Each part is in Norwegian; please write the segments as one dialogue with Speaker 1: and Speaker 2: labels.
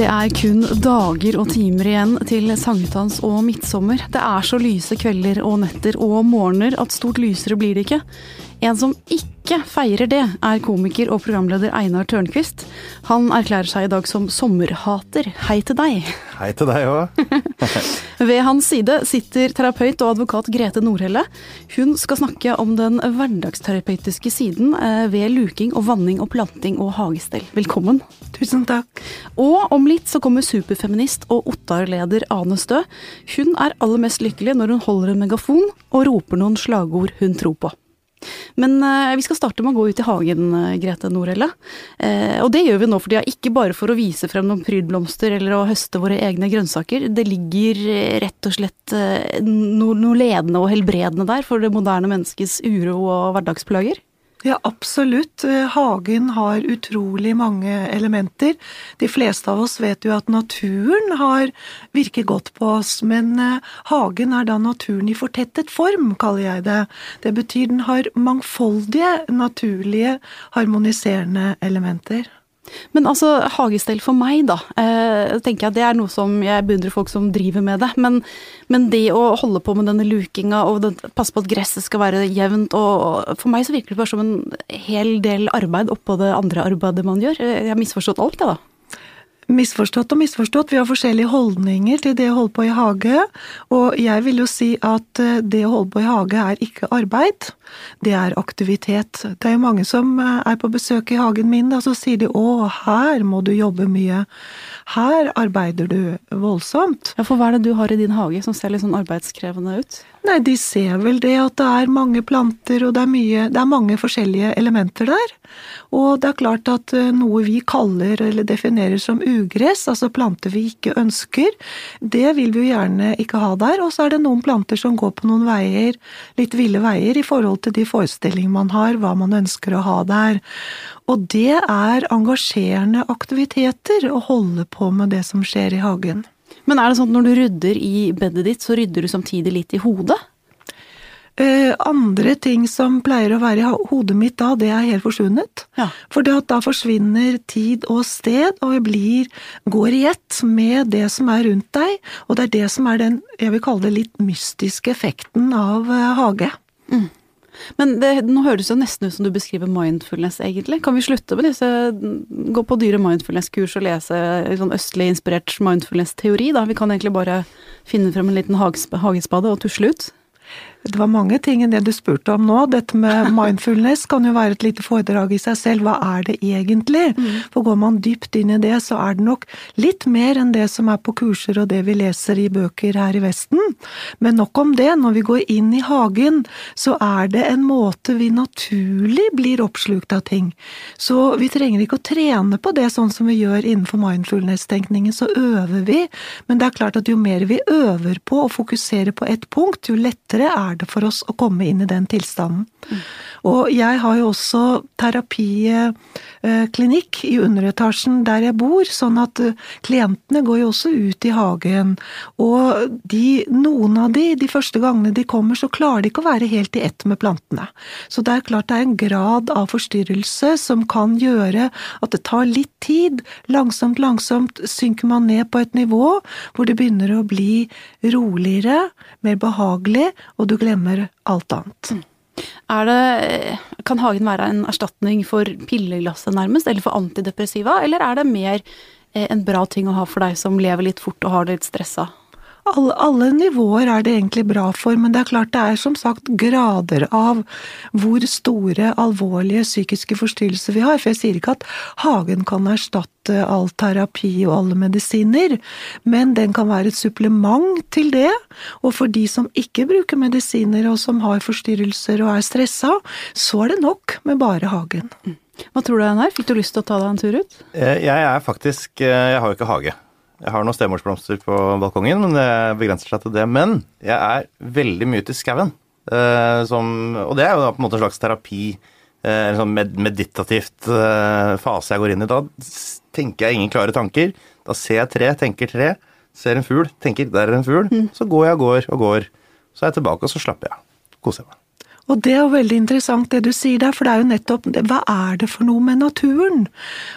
Speaker 1: Det er kun dager og timer igjen til sankthans og midtsommer. Det er så lyse kvelder og netter og morgener at stort lysere blir det ikke. En som ikke feirer det, er komiker og programleder Einar Tørnquist. Han erklærer seg i dag som sommerhater. Hei til deg.
Speaker 2: Hei til deg òg.
Speaker 1: Ved hans side sitter terapeut og advokat Grete Nordhelle. Hun skal snakke om den hverdagsterapeutiske siden eh, ved luking og vanning og planting og hagestell. Velkommen.
Speaker 3: Tusen takk.
Speaker 1: Og om litt så kommer superfeminist og Ottar-leder Ane Stø. Hun er aller mest lykkelig når hun holder en megafon og roper noen slagord hun tror på. Men eh, vi skal starte med å gå ut i hagen, eh, Grete Norelle. Eh, og det gjør vi nå for tida, ikke bare for å vise frem noen prydblomster eller å høste våre egne grønnsaker. Det ligger eh, rett og slett eh, noe, noe ledende og helbredende der for det moderne menneskets uro og hverdagsplager.
Speaker 3: Ja, absolutt. Eh, Hagen har utrolig mange elementer. De fleste av oss vet jo at naturen har virker godt på oss, men eh, hagen er da naturen i fortettet form, kaller jeg det. Det betyr den har mangfoldige, naturlige, harmoniserende elementer.
Speaker 1: Men altså, hagestell for meg, da. Eh, tenker jeg Det er noe som jeg beundrer folk som driver med det. Men, men det å holde på med denne lukinga og den, passe på at gresset skal være jevnt og For meg så virker det bare som en hel del arbeid oppå det andre arbeidet man gjør. Jeg har misforstått alt, jeg, da.
Speaker 3: Misforstått og misforstått. Vi har forskjellige holdninger til det å holde på i hage. Og jeg vil jo si at eh, det å holde på i hage er ikke arbeid, det er aktivitet. Det er jo mange som eh, er på besøk i hagen min, da, så sier de å, her må du jobbe mye. Her arbeider du voldsomt.
Speaker 1: Ja, For hva er det du har i din hage som ser litt sånn arbeidskrevende ut?
Speaker 3: Nei, de ser vel det at det er mange planter, og det er mye Det er mange forskjellige elementer der. Og det er klart at eh, noe vi kaller eller definerer som ugress, altså planter vi ikke ønsker, det vil vi jo gjerne ikke ha der. Og så er det noen planter som går på noen veier, litt ville veier, i forhold til de forestillinger man har, hva man ønsker å ha der. Og det er engasjerende aktiviteter å holde på med det som skjer i hagen.
Speaker 1: Men er det sånn at når du rydder i bedet ditt, så rydder du samtidig litt i hodet?
Speaker 3: Eh, andre ting som pleier å være i hodet mitt da, det er helt forsvunnet.
Speaker 1: Ja.
Speaker 3: For da forsvinner tid og sted, og jeg blir, går i ett med det som er rundt deg, og det er det som er den, jeg vil kalle det litt mystiske effekten av eh, hage.
Speaker 1: Men det, nå høres det jo nesten ut som du beskriver mindfulness, egentlig. Kan vi slutte med disse Gå på dyre mindfulness-kurs og lese sånn østlig inspirert mindfulness-teori, da? Vi kan egentlig bare finne frem en liten hagespade og tusle ut.
Speaker 3: Det var mange ting enn det du spurte om nå. Dette med mindfulness kan jo være et lite foredrag i seg selv. Hva er det egentlig? For går man dypt inn i det, så er det nok litt mer enn det som er på kurser og det vi leser i bøker her i Vesten. Men nok om det. Når vi går inn i hagen, så er det en måte vi naturlig blir oppslukt av ting. Så vi trenger ikke å trene på det sånn som vi gjør innenfor mindfulness-tenkningen, så øver vi. Men det er klart at jo mer vi øver på å fokusere på ett punkt, jo lettere er det for oss å komme inn i den tilstanden. Og jeg har jo også terapiklinikk i underetasjen der jeg bor, sånn at eh, klientene går jo også ut i hagen. Og de, noen av de, de første gangene de kommer, så klarer de ikke å være helt i ett med plantene. Så det er klart det er en grad av forstyrrelse som kan gjøre at det tar litt tid. Langsomt, langsomt synker man ned på et nivå hvor det begynner å bli roligere, mer behagelig, og du glemmer alt annet.
Speaker 1: Er det, kan hagen være en erstatning for pilleglasset, nærmest, eller for antidepressiva, eller er det mer eh, en bra ting å ha for deg som lever litt fort og har det litt stressa?
Speaker 3: Alle, alle nivåer er det egentlig bra for, men det er klart det er som sagt grader av hvor store, alvorlige psykiske forstyrrelser vi har. For jeg sier ikke at hagen kan erstatte all terapi og alle medisiner, men den kan være et supplement til det. Og for de som ikke bruker medisiner og som har forstyrrelser og er stressa, så er det nok med bare hagen.
Speaker 1: Hva tror du, Einar? Fikk du lyst til å ta deg en tur ut?
Speaker 2: Eh, Jeg er faktisk eh, Jeg har jo ikke hage. Jeg har noen stemorsblomster på balkongen, men det begrenser seg til det. Men jeg er veldig mye ute i skauen. eh, Og det er jo på en måte en slags terapi. eh, En sånn med meditativt eh, fase jeg går inn i. Da tenker jeg ingen klare tanker. Da ser jeg tre, tenker tre. Ser en fugl, tenker der er en fugl. Så går jeg og går og går. Så er jeg tilbake, og så slapper jeg av. Koser meg.
Speaker 3: Og det er jo veldig interessant det du sier der, for det er jo nettopp hva er det for noe med naturen?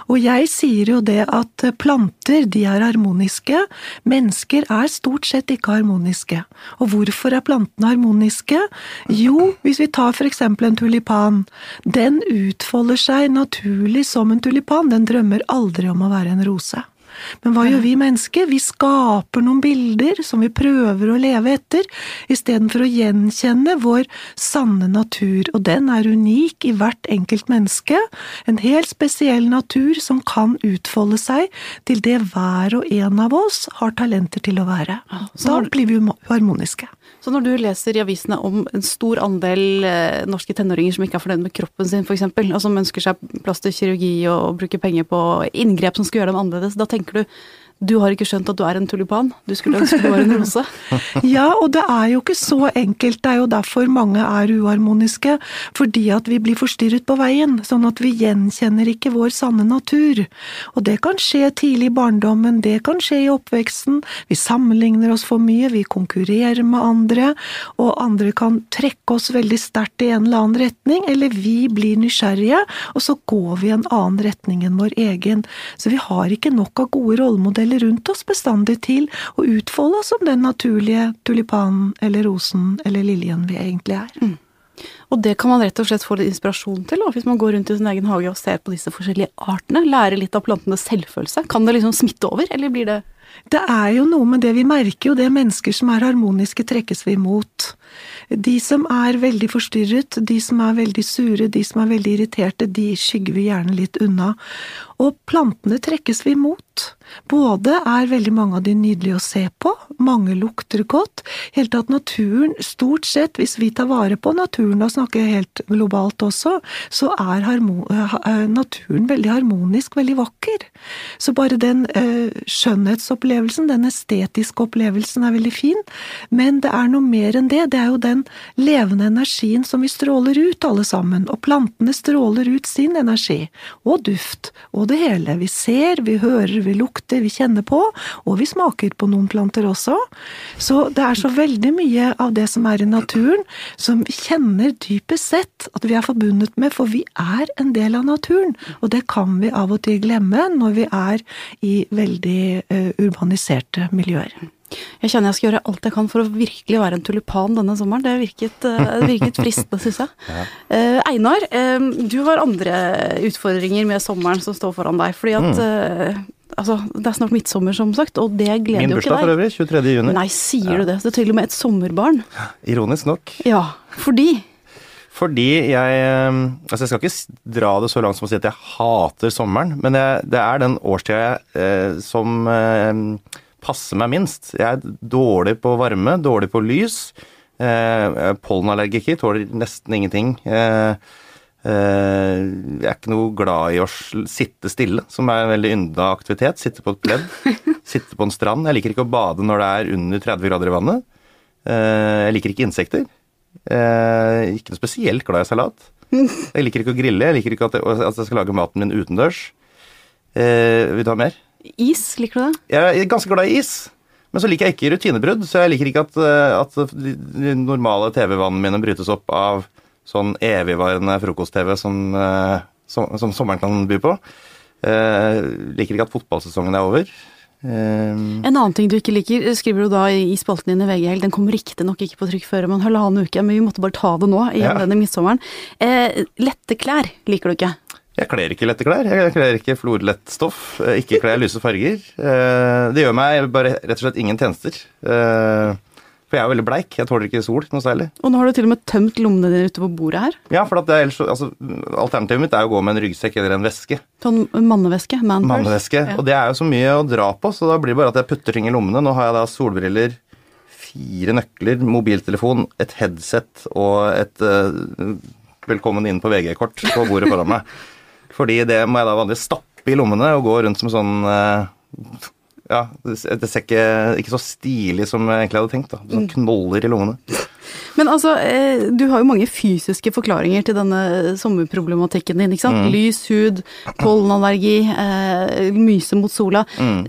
Speaker 3: Og jeg sier jo det at planter, de er harmoniske, mennesker er stort sett ikke harmoniske. Og hvorfor er plantene harmoniske? Jo, hvis vi tar for eksempel en tulipan. Den utfolder seg naturlig som en tulipan, den drømmer aldri om å være en rose. Men hva gjør vi mennesker? Vi skaper noen bilder som vi prøver å leve etter, istedenfor å gjenkjenne vår sanne natur, og den er unik i hvert enkelt menneske, en helt spesiell natur som kan utfolde seg til det hver og en av oss har talenter til å være. Da blir vi harmoniske.
Speaker 1: Så når du leser i avisene om en stor andel eh, norske tenåringer som ikke er fornøyd med kroppen sin, f.eks., og som ønsker seg plass til kirurgi og bruker penger på inngrep som skal gjøre dem annerledes, da tenker tenker du du har ikke skjønt at du er en tulipan, du skulle ønske du var en rose.
Speaker 3: ja, og det er jo ikke så enkelt, det er jo derfor mange er uharmoniske. Fordi at vi blir forstyrret på veien, sånn at vi gjenkjenner ikke vår sanne natur. Og det kan skje tidlig i barndommen, det kan skje i oppveksten, vi sammenligner oss for mye, vi konkurrerer med andre, og andre kan trekke oss veldig sterkt i en eller annen retning, eller vi blir nysgjerrige, og så går vi i en annen retning enn vår egen. Så vi har ikke nok av gode rollemodeller eller rundt oss bestandig til å utfolde oss som den naturlige tulipanen eller rosen eller liljen vi egentlig er. Mm.
Speaker 1: Og det kan man rett og slett få litt inspirasjon til, hvis man går rundt i sin egen hage og ser på disse forskjellige artene. Lære litt av plantenes selvfølelse. Kan det liksom smitte over, eller blir det
Speaker 3: Det er jo noe med det vi merker jo det mennesker som er harmoniske, trekkes vi imot. De som er veldig forstyrret, de som er veldig sure, de som er veldig irriterte, de skygger vi gjerne litt unna. Og plantene trekkes vi mot. Både er veldig mange av de nydelige å se på, mange lukter godt. Helt tatt naturen, stort sett, hvis vi tar vare på naturen, da snakker jeg helt globalt også, så er eh, naturen veldig harmonisk, veldig vakker. Så bare den uh, skjønnhetsopplevelsen, den estetiske opplevelsen er veldig fin, men det er noe mer enn det. Det er jo den levende energien som vi stråler ut, alle sammen. Og plantene stråler ut sin energi. Og duft. Og det hele. Vi ser, vi hører, vi lukter, vi kjenner på. Og vi smaker på noen planter også. Så det er så veldig mye av det som er i naturen, som vi kjenner dypest sett at vi er forbundet med, for vi er en del av naturen. Og det kan vi av og til glemme når vi er i veldig uh, urbaniserte miljøer.
Speaker 1: Jeg kjenner jeg skal gjøre alt jeg kan for å virkelig være en tulipan denne sommeren. Det virket, eh, virket fristende, syns jeg. Ja. Uh, Einar, du har andre utfordringer med sommeren som står foran deg. Fordi at uh, altså, det er snart midtsommer, som sagt, og det gleder
Speaker 2: Min
Speaker 1: jo ikke
Speaker 2: deg. Min bursdag for øvrig, 23. juni.
Speaker 1: Nei, sier ja. du det? Det er til og med et sommerbarn.
Speaker 2: Ironisk nok.
Speaker 1: Ja, fordi?
Speaker 2: Fordi jeg Altså, jeg skal ikke dra det så langt som å si at jeg hater sommeren, men jeg, det er den årstida eh, som passer meg minst. Jeg er dårlig på varme, dårlig på lys. Eh, pollenallergiker, tåler nesten ingenting. Eh, eh, jeg er ikke noe glad i å sitte stille, som er en veldig ynda aktivitet. Sitte på et pledd, sitte på en strand. Jeg liker ikke å bade når det er under 30 grader i vannet. Eh, jeg liker ikke insekter. Eh, ikke noe spesielt glad i salat. Jeg liker ikke å grille, jeg liker ikke at jeg, at jeg skal lage maten min utendørs. Eh, vil du ha mer?
Speaker 1: Is, liker du det?
Speaker 2: Jeg er ganske glad i is. Men så liker jeg ikke rutinebrudd, så jeg liker ikke at, eh, at de normale TV-vanene mine brytes opp av sånn evigvarende frokost-TV som, eh, som, som, sommeren kan by på. Eh, liker ikke at fotballsesongen er over.
Speaker 1: En annen ting du ikke liker, skriver du da i spalten din i VG Den kommer riktignok ikke på trykk før om en halvannen uke, men vi måtte bare ta det nå, i ja. denne midtsommeren. Eh, lette klær liker du ikke?
Speaker 2: Jeg kler ikke lette klær. Jeg kler ikke florlett stoff. Eh, ikke kler lyse farger. Eh, det gjør meg bare rett og slett ingen tjenester. For jeg er jo veldig bleik. Jeg tåler ikke sol noe særlig.
Speaker 1: Og nå har du til og med tømt lommene dine ute på bordet her.
Speaker 2: Ja, for ellers, altså, alternativet mitt er å gå med en ryggsekk eller en veske.
Speaker 1: Sånn manneveske? Man
Speaker 2: manneveske. Ja. Og det er jo så mye å dra på, så da blir det bare at jeg putter ting i lommene. Nå har jeg da solbriller, fire nøkler, mobiltelefon, et headset og et uh, velkommen inn på VG-kort på bordet foran meg. Fordi det må jeg da vanligvis stappe i lommene og gå rundt som sånn eh, Ja, det ser ikke, ikke så stilig som jeg egentlig hadde tenkt. da. Sånn knoller i lommene.
Speaker 1: Men altså, eh, du har jo mange fysiske forklaringer til denne sommerproblematikken din. ikke sant? Mm. Lys hud, pollenallergi, eh, myse mot sola. Mm.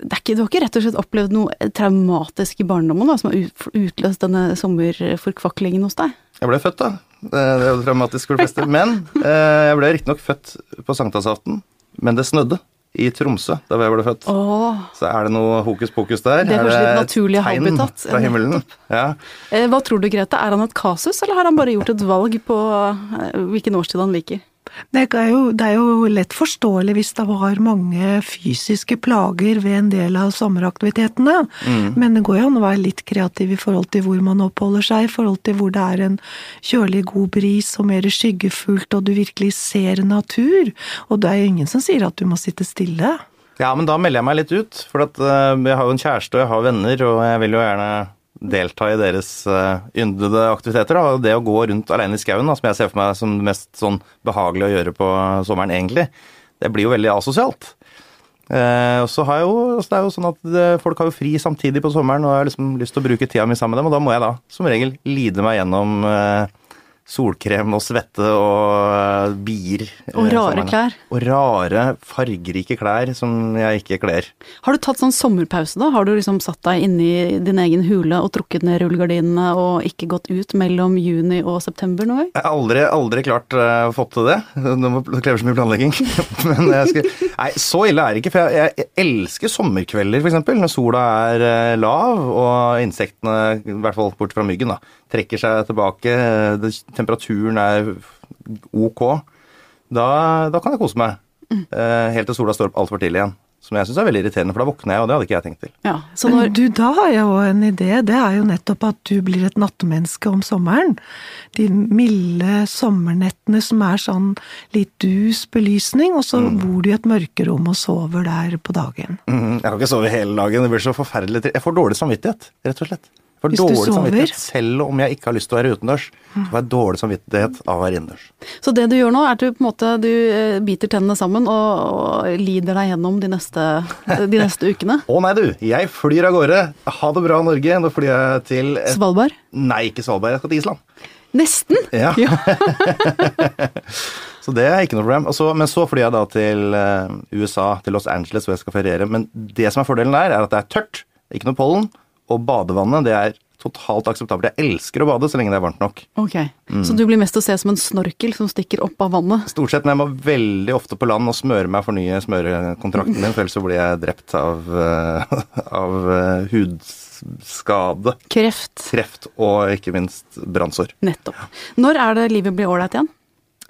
Speaker 1: det er ikke, du har ikke rett og slett opplevd noe traumatisk i barndommen da, som har utløst denne sommerforkvaklingen hos deg?
Speaker 2: Jeg ble født, da. Det er jo dramatisk for de fleste. Men eh, jeg ble riktignok født på sankthansaften, men det snødde i Tromsø da jeg ble født.
Speaker 1: Åh,
Speaker 2: Så er det noe hokus pokus der?
Speaker 1: Det er kanskje litt naturlig habitat.
Speaker 2: fra himmelen? Ja.
Speaker 1: eh, hva tror du, Grete? Er han et kasus, eller har han bare gjort et valg på eh, hvilken årstid han liker?
Speaker 3: Det er, jo, det er jo lett forståelig hvis det var mange fysiske plager ved en del av sommeraktivitetene, men det går jo an å være litt kreativ i forhold til hvor man oppholder seg, i forhold til hvor det er en kjølig, god bris og mer skyggefullt, og du virkelig ser natur. Og det er jo ingen som sier at du må sitte stille.
Speaker 2: ja, men da melder jeg meg litt ut. For at, eh, jeg har jo en kjæreste og jeg har venner, og jeg vil jo gjerne delta i deres uh, yndede aktiviteter. Da. Det å gå rundt alene i skauen, da, som jeg ser for meg som det mest sånn behagelige å gjøre på sommeren, egentlig, det blir jo veldig asosialt. Eh, og så har jeg jo, altså det er jo sånn at det, Folk har jo fri samtidig på sommeren, og jeg har liksom lyst til å bruke tida mi sammen med dem. Og da må jeg da som regel lide meg gjennom eh, solkrem og svette og eh, bier. eh,
Speaker 1: Og rare klær.
Speaker 2: Og rare, fargerike klær som jeg ikke kler.
Speaker 1: Har du tatt sånn sommerpause, da? Har du liksom satt deg inni din egen hule og trukket ned rullegardinene og ikke gått ut mellom juni og september nå?
Speaker 2: Jeg har aldri, aldri klart uh, fått til det. Det krever så mye planlegging. Men jeg skal, nei, så ille er det ikke. For jeg, jeg elsker sommerkvelder, f.eks. Når sola er uh, lav og insektene, i hvert fall bort fra myggen, da, trekker seg tilbake. Det, temperaturen er ok. Da, da kan jeg kose meg. Mm. helt til sola står opp altfor tidlig igjen. Som jeg syns er veldig irriterende, for da våkner jeg, og det hadde ikke jeg tenkt til.
Speaker 1: Ja, så når,
Speaker 3: du, da har jeg jo en idé. Det er jo nettopp at du blir et nattmenneske om sommeren. De milde sommernettene som er sånn litt dus belysning, og så bor du i et mørkerom og sover der på dagen.
Speaker 2: Mm, Jeg kan ikke sove hele dagen. Det blir så forferdelig Jeg får dårlig samvittighet, rett og slett. Får
Speaker 3: Hvis du
Speaker 2: dårlig samvittighet selv om jeg ikke har lyst til å være utendørs. Så får jeg dårlig samvittighet av å være innendørs.
Speaker 1: så det du gjør nå, er at du på en måte du eh, biter tennene sammen og, og lider deg gjennom de neste, de neste ukene.
Speaker 2: Å nei, du. Jeg flyr av gårde. Ha det bra, Norge. Nå flyr jeg til et...
Speaker 1: Svalbard.
Speaker 2: Nei, ikke Svalbard. Jeg skal til Island.
Speaker 1: Nesten!
Speaker 2: Ja. så det er ikke noe problem. Så- men så flyr jeg da til eh, USA, til Los Angeles, hvor jeg skal feriere. Men det som er fordelen der, er at det er tørt, ikke noe pollen, og badevannet det er totalt akseptabelt. Jeg elsker å bade så lenge det er varmt nok.
Speaker 1: Ok, Så du blir mest å se som en snorkel som stikker opp av vannet?
Speaker 2: Stort sett når jeg må veldig ofte på land og smøre meg for nye smørekontrakten min, for ellers så blir jeg drept av, eh, av eh, hudskade,
Speaker 1: Kreft.
Speaker 2: kreft og ikke minst brannsår.
Speaker 1: Nettopp. Når er det livet blir ålreit igjen?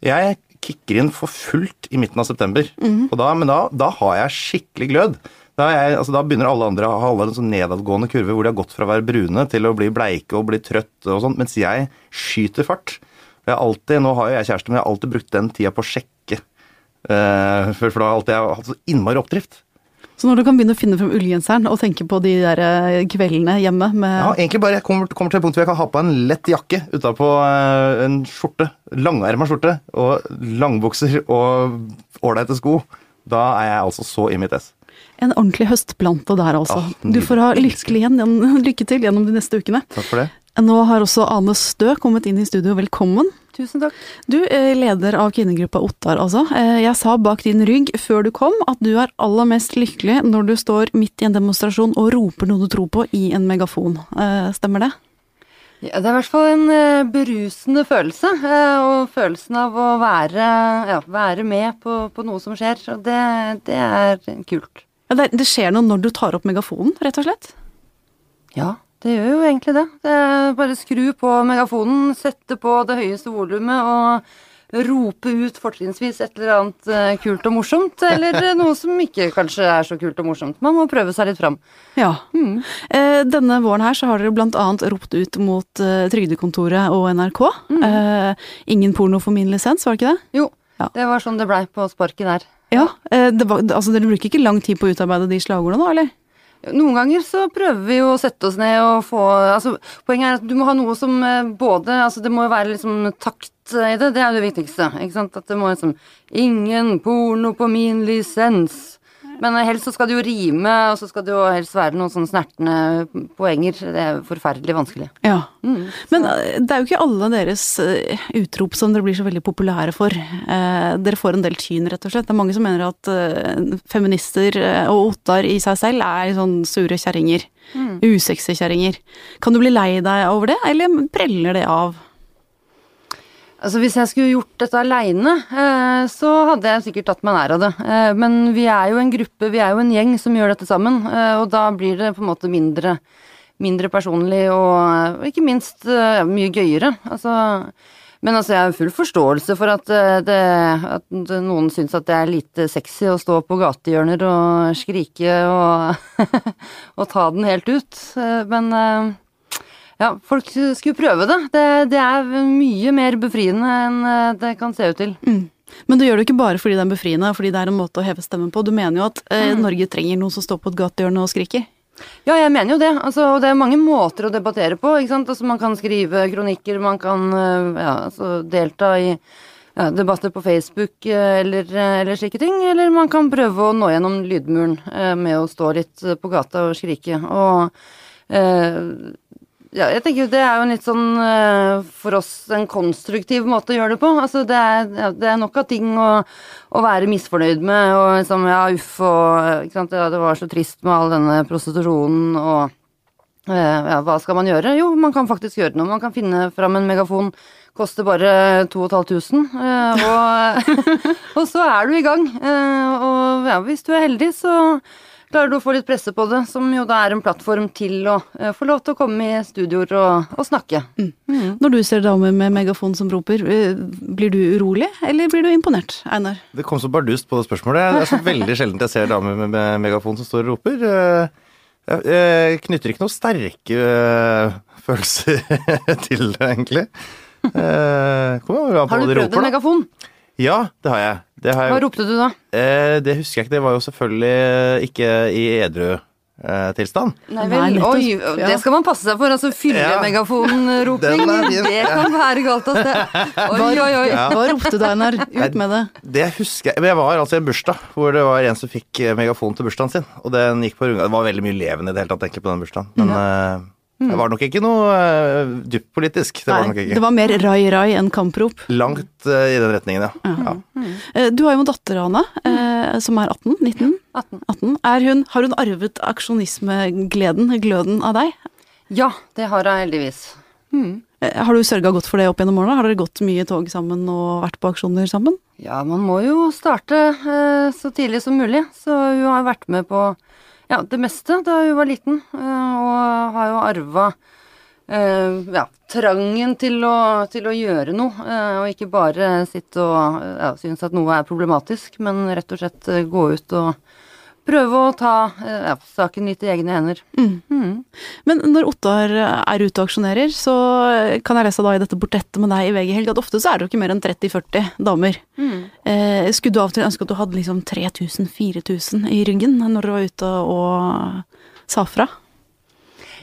Speaker 2: Jeg kicker inn for fullt i midten av september, og da, men da, da har jeg skikkelig glød. Da, er jeg, altså, da begynner alle andre å ha alle en sånn nedadgående kurve hvor de har gått fra å være brune til å bli bleike og bli trøtte og sånn, mens jeg skyter fart. Jeg alltid, Nå har jo jeg kjæreste, men jeg har alltid brukt den tida på å sjekke. Uh, for, for da har alltid jeg hatt så innmari oppdrift.
Speaker 1: Så når du kan begynne å finne frem ullgenseren og tenke på de der eh, kveldene hjemme med
Speaker 2: Ja, egentlig bare jeg kommer, kommer til et punkt hvor jeg kan ha på en lett jakke utapå eh, en skjorte. Langerma skjorte og langbukser og ålreite sko. Da er jeg altså så i mitt ess.
Speaker 1: En ordentlig høstplante der, altså.
Speaker 2: Ah,
Speaker 1: du får ha lykke, igjen, lykke til gjennom de neste ukene.
Speaker 2: Takk for det.
Speaker 1: Nå har også Ane Stø kommet inn i studio, velkommen.
Speaker 4: Tusen takk.
Speaker 1: Du, er leder av kvinnegruppa Ottar, altså. Eh, Jeg sa bak din rygg før du kom at du er aller mest lykkelig når du står midt i en demonstrasjon og roper noe du tror på i en megafon. Eh, Stemmer det?
Speaker 4: Ja, det er i hvert fall en eh, berusende følelse. eh, og følelsen av å være, ja, være med på, på noe som skjer. Og det, det er kult.
Speaker 1: Ja, det, det skjer noe når du tar opp megafonen, rett og slett?
Speaker 4: Ja, det gjør jo egentlig det. det bare skru på megafonen, sette på det høyeste volumet og rope ut fortrinnsvis et eller annet eh, kult og morsomt. Eller noe som ikke kanskje er så kult og morsomt. Man må prøve seg litt fram.
Speaker 1: Ja.
Speaker 4: Mm.
Speaker 1: Eh, Denne våren her så har dere blant annet ropt ut mot eh, Trygdekontoret og NRK. Mm. ingen porno for min lisens, var det ikke det?
Speaker 4: Jo,
Speaker 1: Ja.
Speaker 4: det var sånn det blei på sparket der.
Speaker 1: Ja. Eh, det var, altså Dere bruker ikke lang tid på å utarbeide de slagordene, da, eller?
Speaker 4: Noen ganger så prøver vi jo å sette oss ned og få altså, Poenget er at du må ha noe som eh, både altså Det må jo være liksom takt i det, det er det viktigste. ikke sant? At det må liksom Ingen porno på min lisens. Men helst så skal det jo rime, og så skal det jo helst være noen sånne snertne poenger. Det er forferdelig vanskelig.
Speaker 1: Ja.
Speaker 4: Mm.
Speaker 1: Men eh, det er jo ikke alle deres eh, utrop som dere blir så veldig populære for. Eh, Dere får en del tyn, rett og slett. Det er mange som mener at eh, feminister eh, og Ottar i seg selv er sånn sure kjerringer. Usexy kjerringer. Kan du bli lei deg over det, eller preller det av?
Speaker 4: Altså Hvis jeg skulle gjort dette aleine, eh, så hadde jeg sikkert tatt meg nær av det. Eh, men vi er jo en gruppe, vi er jo en gjeng som gjør dette sammen, eh, og da blir det på en måte mindre, mindre personlig og ikke minst mye gøyere. Altså, men altså jeg har full forståelse for at, det, at noen syns at det er lite sexy å stå på gatehjørner og skrike og, og ta den helt ut. Men ja, folk skulle prøve det. det. Det er mye mer befriende enn eh, det kan se ut til.
Speaker 1: Mm. Men du gjør det ikke bare fordi det er befriende, fordi det er en måte å heve stemmen på. Du mener jo at eh, Norge trenger noen som står på et gatehjørne og skriker.
Speaker 4: Ja, jeg mener jo det. Altså, og det er mange måter å debattere på. ikke sant? Altså, man kan skrive kronikker, man kan eh, ja, altså, delta i ja, debatter på Facebook eh, eller, eller slike ting. Eller man kan prøve å nå gjennom lydmuren med å stå litt på gata og skrike. Og eh, ja, jeg tenker jo det er jo litt sånn eh, for oss en konstruktiv måte å gjøre det på. Altså det er, det er nok av ting å, å være misfornøyd med og liksom ja, uff og ja, det var så trist med all denne prostitusjonen og eh, ja, hva skal man gjøre? Jo, man kan faktisk gjøre noe. Man kan finne fram en megafon. Koster bare 2500, eh, og, og så er du i gang. Og ja, hvis du er heldig, så klarer du å få litt presse på det, som jo da er en plattform til å eh, få lov til å komme i studioer og, og snakke.
Speaker 1: Når du ser damer med megafon som roper, eh, blir du urolig, eller blir du imponert, Einar?
Speaker 2: Det kom så bardust på det spørsmålet. Det er så veldig sjelden jeg ser damer med, megafon som står og roper. Eh, Jeg, jeg knytter ikke noen sterke følelser til det, egentlig. Eh, kommer an på
Speaker 4: Har du prøvd en megafon?
Speaker 2: Ja, det har jeg. Det, har
Speaker 4: Hva ropte du da?
Speaker 2: Eh, det husker jeg ikke. Det var jo selvfølgelig ikke i edru eh, tilstand.
Speaker 4: Nei vel, oi,
Speaker 1: Ja.
Speaker 4: det skal man passe seg for. Altså
Speaker 2: Ja.
Speaker 4: fyllemegafonroping,
Speaker 2: er
Speaker 4: det kan være galt at det Oi, oi, oi.
Speaker 2: Ja.
Speaker 1: Hva ropte du, Einar? Ut med det.
Speaker 2: Det husker jeg Men jeg var altså i en bursdag hvor det var en som fikk eh, megafon til bursdagen sin. Og den gikk på runga. Det var veldig mye levende i det hele tatt egentlig på den bursdagen. Men eh, det var nok ikke noe uh, dypt politisk. Det var nok
Speaker 1: Nei,
Speaker 2: ikke.
Speaker 1: det var mer rai-rai enn kamprop.
Speaker 2: Langt uh, i den retningen, ja. ja.
Speaker 1: Eh, Du har jo en datter, Ane, eh, som er 18? 19?
Speaker 4: 18.
Speaker 1: 18. Er hun, har hun arvet aksjonismegleden, gløden, av deg?
Speaker 4: Ja, det har jeg heldigvis.
Speaker 1: Mm. Har du sørga godt for det opp gjennom årene? Har dere gått mye tog sammen og vært på aksjoner sammen?
Speaker 4: Ja, man må jo starte eh, så tidlig som mulig, så hun har vært med på ja, det meste da hun var liten, eh, og har jo arva eh, ja, trangen til å, til å gjøre noe, eh, og ikke bare sitte og ja, synes at noe er problematisk, men rett og slett gå ut og prøve å ta eh, ja, saken litt i egne hender. Mm.
Speaker 1: Men når Ottar er ute og aksjonerer, så kan jeg lese da i dette portrettet med deg i VG Helg at ofte så er det jo ikke mer enn 30-40 damer. Eh, skulle du av og til ønske at du hadde liksom 3000-4000 i ryggen når du var ute og sa fra?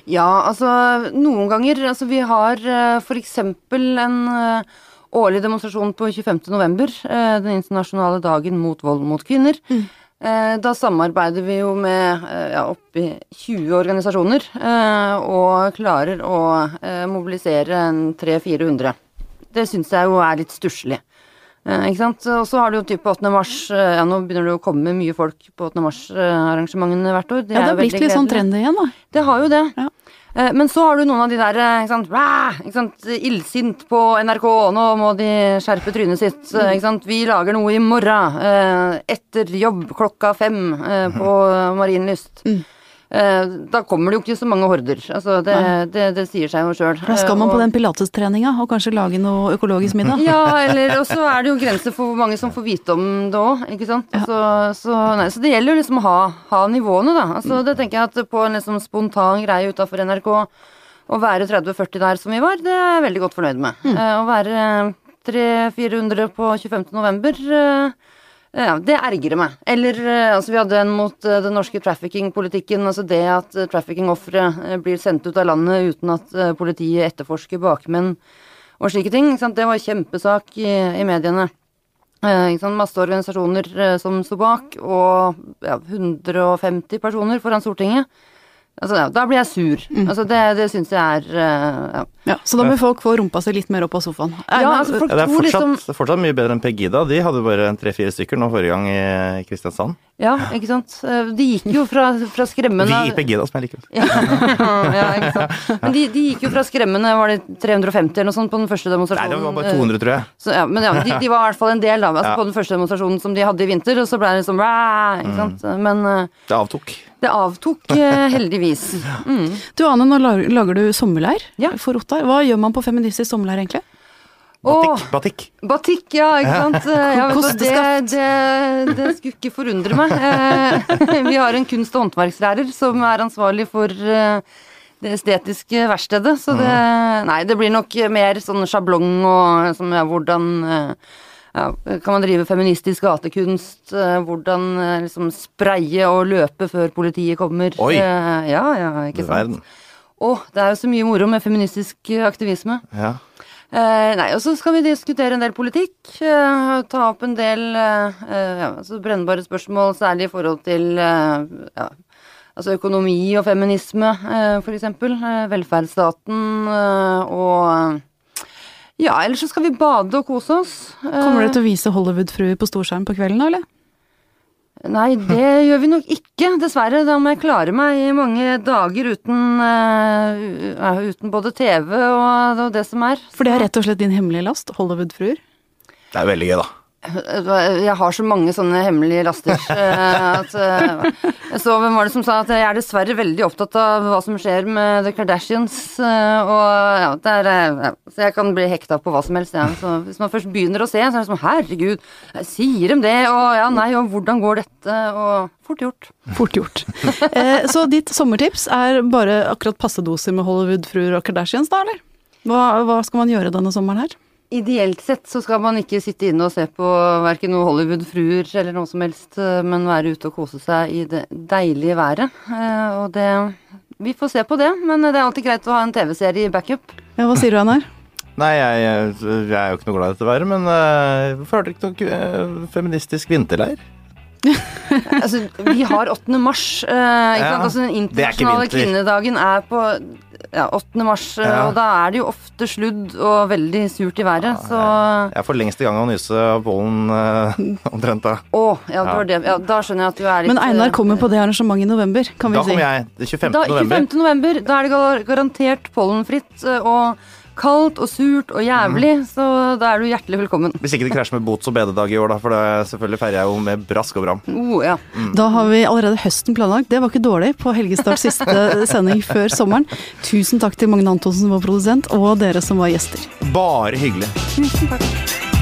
Speaker 4: Ja, altså noen ganger Altså vi har f.eks. for eksempel en eh, årlig demonstrasjon på 25. november, eh, den internasjonale dagen mot vold mot kvinner. Eh, Da samarbeider vi jo med eh, ja, oppi 20 organisasjoner, eh, og klarer å eh, mobilisere en 300-400. Det syns jeg jo er litt stusslig. Eh, ikke sant? Og så har du jo type 8. mars, eh, ja nå begynner det å komme mye folk på 8. mars-arrangementene hvert år.
Speaker 1: Ja, det har blitt litt sånn trend igjen, da.
Speaker 4: Det har jo det.
Speaker 1: Ja.
Speaker 4: Eh, Men så har du noen av de der eh, ikke sant, Ræ! ikke sant, illsint på NRK, nå må de skjerpe trynet sitt. eh, Ikke sant? Vi lager noe i morgen, etter jobb klokka fem eh, på Marienlyst. Eh, Da kommer det jo ikke så mange horder. Altså, det, det, det sier seg jo sjøl.
Speaker 1: Da skal man på den pilatestreninga og kanskje lage noe økologisk middag.
Speaker 4: Ja, eller Og så er det jo grenser for hvor mange som får vite om det òg, ikke sant. Så, så, nei, så det gjelder jo liksom å ha, ha nivåene, da. Altså, det tenker jeg at på en liksom spontan greie utafor NRK, å være 30-40 der som vi var, det er jeg veldig godt fornøyd med. Mm. å være 300-400 på 25. november eh, ja, det ergrer meg. Eller eh, altså vi hadde en mot eh, den norske trafficking-politikken. Altså det at uh, trafficking-ofre eh, blir sendt ut av landet uten at eh, politiet etterforsker bakmenn og slike ting. Det var kjempesak i, i mediene. Eh? Masse organisasjoner eh, som sto bak, og ja, 150 personer foran Stortinget. Altså, ja, da blir jeg sur. Altså, det, det syns jeg er eh, ja.
Speaker 1: Ja, så da må folk få rumpa si litt mer opp av sofaen.
Speaker 4: Ja,
Speaker 1: Einar,
Speaker 4: altså, folk
Speaker 2: Ja, det er fortsatt,
Speaker 4: liksom
Speaker 2: det er fortsatt mye bedre enn Pegida. De hadde bare tre-fire stykker nå forrige gang i Kristiansand.
Speaker 4: Ja, ikke sant. Eh, De gikk jo fra, fra skremmende
Speaker 2: Vi i Pegida, som jeg liker.
Speaker 4: ja, ikke sant. Men de, de gikk jo fra skremmende var det 350 eller noe sånt på den første demonstrasjonen?
Speaker 2: Nei, det var bare 200, tror jeg.
Speaker 4: Så, ja, men ja, de, de var i hvert fall en del da, altså
Speaker 2: Ja.
Speaker 4: på den første demonstrasjonen som de hadde i vinter, og så ble det liksom ikke sant. Men eh,
Speaker 2: Det avtok.
Speaker 4: det avtok eh, heldigvis. Mm.
Speaker 1: Du Ane, nå lager du sommerleir
Speaker 4: Ja.
Speaker 1: for Ottar. Hva gjør man på feministisk sommerleir egentlig?
Speaker 2: Batikk. batikk.
Speaker 4: batikk, ja, ikke sant. Eh, Ja, du, det, det, det skulle ikke forundre meg. Eh, Vi har en kunst- og håndverkslærer som er ansvarlig for eh, det estetiske verkstedet, så det Nei, det blir nok mer sånn sjablong og som, ja, hvordan ja, kan man drive feministisk gatekunst? Hvordan liksom spraye og løpe før politiet kommer?
Speaker 2: Oi.
Speaker 4: Ja, ja, ikke sant.
Speaker 2: verden.
Speaker 4: Å, det er jo så mye moro med feministisk eh, aktivisme.
Speaker 2: Ja.
Speaker 4: Eh, nei, og så skal vi diskutere en del politikk. eh, ta opp en del eh, eh, ja, altså brennbare spørsmål, særlig i forhold til eh, ja, altså økonomi og feminisme, eh, for eksempel. Eh, velferdsstaten eh, og Ja, ellers så skal vi bade og kose oss. Eh,
Speaker 1: Kommer dere til å vise Hollywood-fruer på storskjerm på kvelden, da, eller?
Speaker 4: Nei, det gjør vi nok ikke, dessverre. Da må jeg klare meg i mange dager uten, uh, uten både TV og, og det som er.
Speaker 1: For det er rett og slett din hemmelige last, Hollywood-fruer.
Speaker 2: Det er veldig gøy, da.
Speaker 4: Jeg har så mange sånne hemmelige laster. eh, At, eh, så hvem var det som sa at jeg er dessverre veldig opptatt av hva som skjer med The Kardashians. eh, Og ja, det er, eh, ja, så jeg kan bli hekta på hva som helst. Ja. Så hvis man først begynner å se, så er det som herregud, sier de det? Og ja, nei, og hvordan går dette? Og fort gjort.
Speaker 1: Fort gjort. Eh, så ditt sommertips er bare akkurat passe doser med Hollywood-fruer og Kardashians, da, eller? Hva, hva skal man gjøre denne sommeren her?
Speaker 4: Ideelt sett så skal man ikke sitte inne og se på verken noe Hollywood-fruer eller noe som helst, eh, men være ute og kose seg i det deilige været. Eh, Og det Vi får se på det, men det er alltid greit å ha en TV-serie i backup.
Speaker 1: Ja, hva sier du, Einar?
Speaker 2: Nei, jeg, jeg er jo ikke noe glad i dette været, men uh, hvorfor har dere ikke noe feministisk vinterleir?
Speaker 4: Altså, vi har 8. mars. eh, ikke
Speaker 2: Ja,
Speaker 4: sant? Altså, den
Speaker 2: det er ikke
Speaker 4: internasjonale kvinnedagen er på ja, 8. mars, eh,
Speaker 2: Ja.
Speaker 4: og da er det jo ofte sludd og veldig surt i været, så
Speaker 2: Jeg er for lengst i gang med å nyse pollen eh, omtrent da.
Speaker 4: Å, ja, det var det. Ja, da skjønner jeg at du er litt
Speaker 1: Men Einar
Speaker 4: eh,
Speaker 1: kommer på det arrangementet i november, kan vi
Speaker 2: Da
Speaker 1: si.
Speaker 2: kommer jeg. Det er 25.
Speaker 4: Da,
Speaker 2: november.
Speaker 4: 25. november, da er det garantert pollenfritt eh, og kaldt og surt og jævlig, så da er du hjertelig velkommen.
Speaker 2: Hvis ikke det krasjer med bots- og bededag i år, da, for det selvfølgelig feirer jeg jo med brask og bram.
Speaker 4: Oh, ja.
Speaker 1: Da har vi allerede høsten planlagt. Det var ikke dårlig på Helgestarts siste sending før sommeren. Tusen takk til Magne Antonsen som var produsent, og dere som var gjester.
Speaker 2: Bare hyggelig.
Speaker 4: Tusen takk.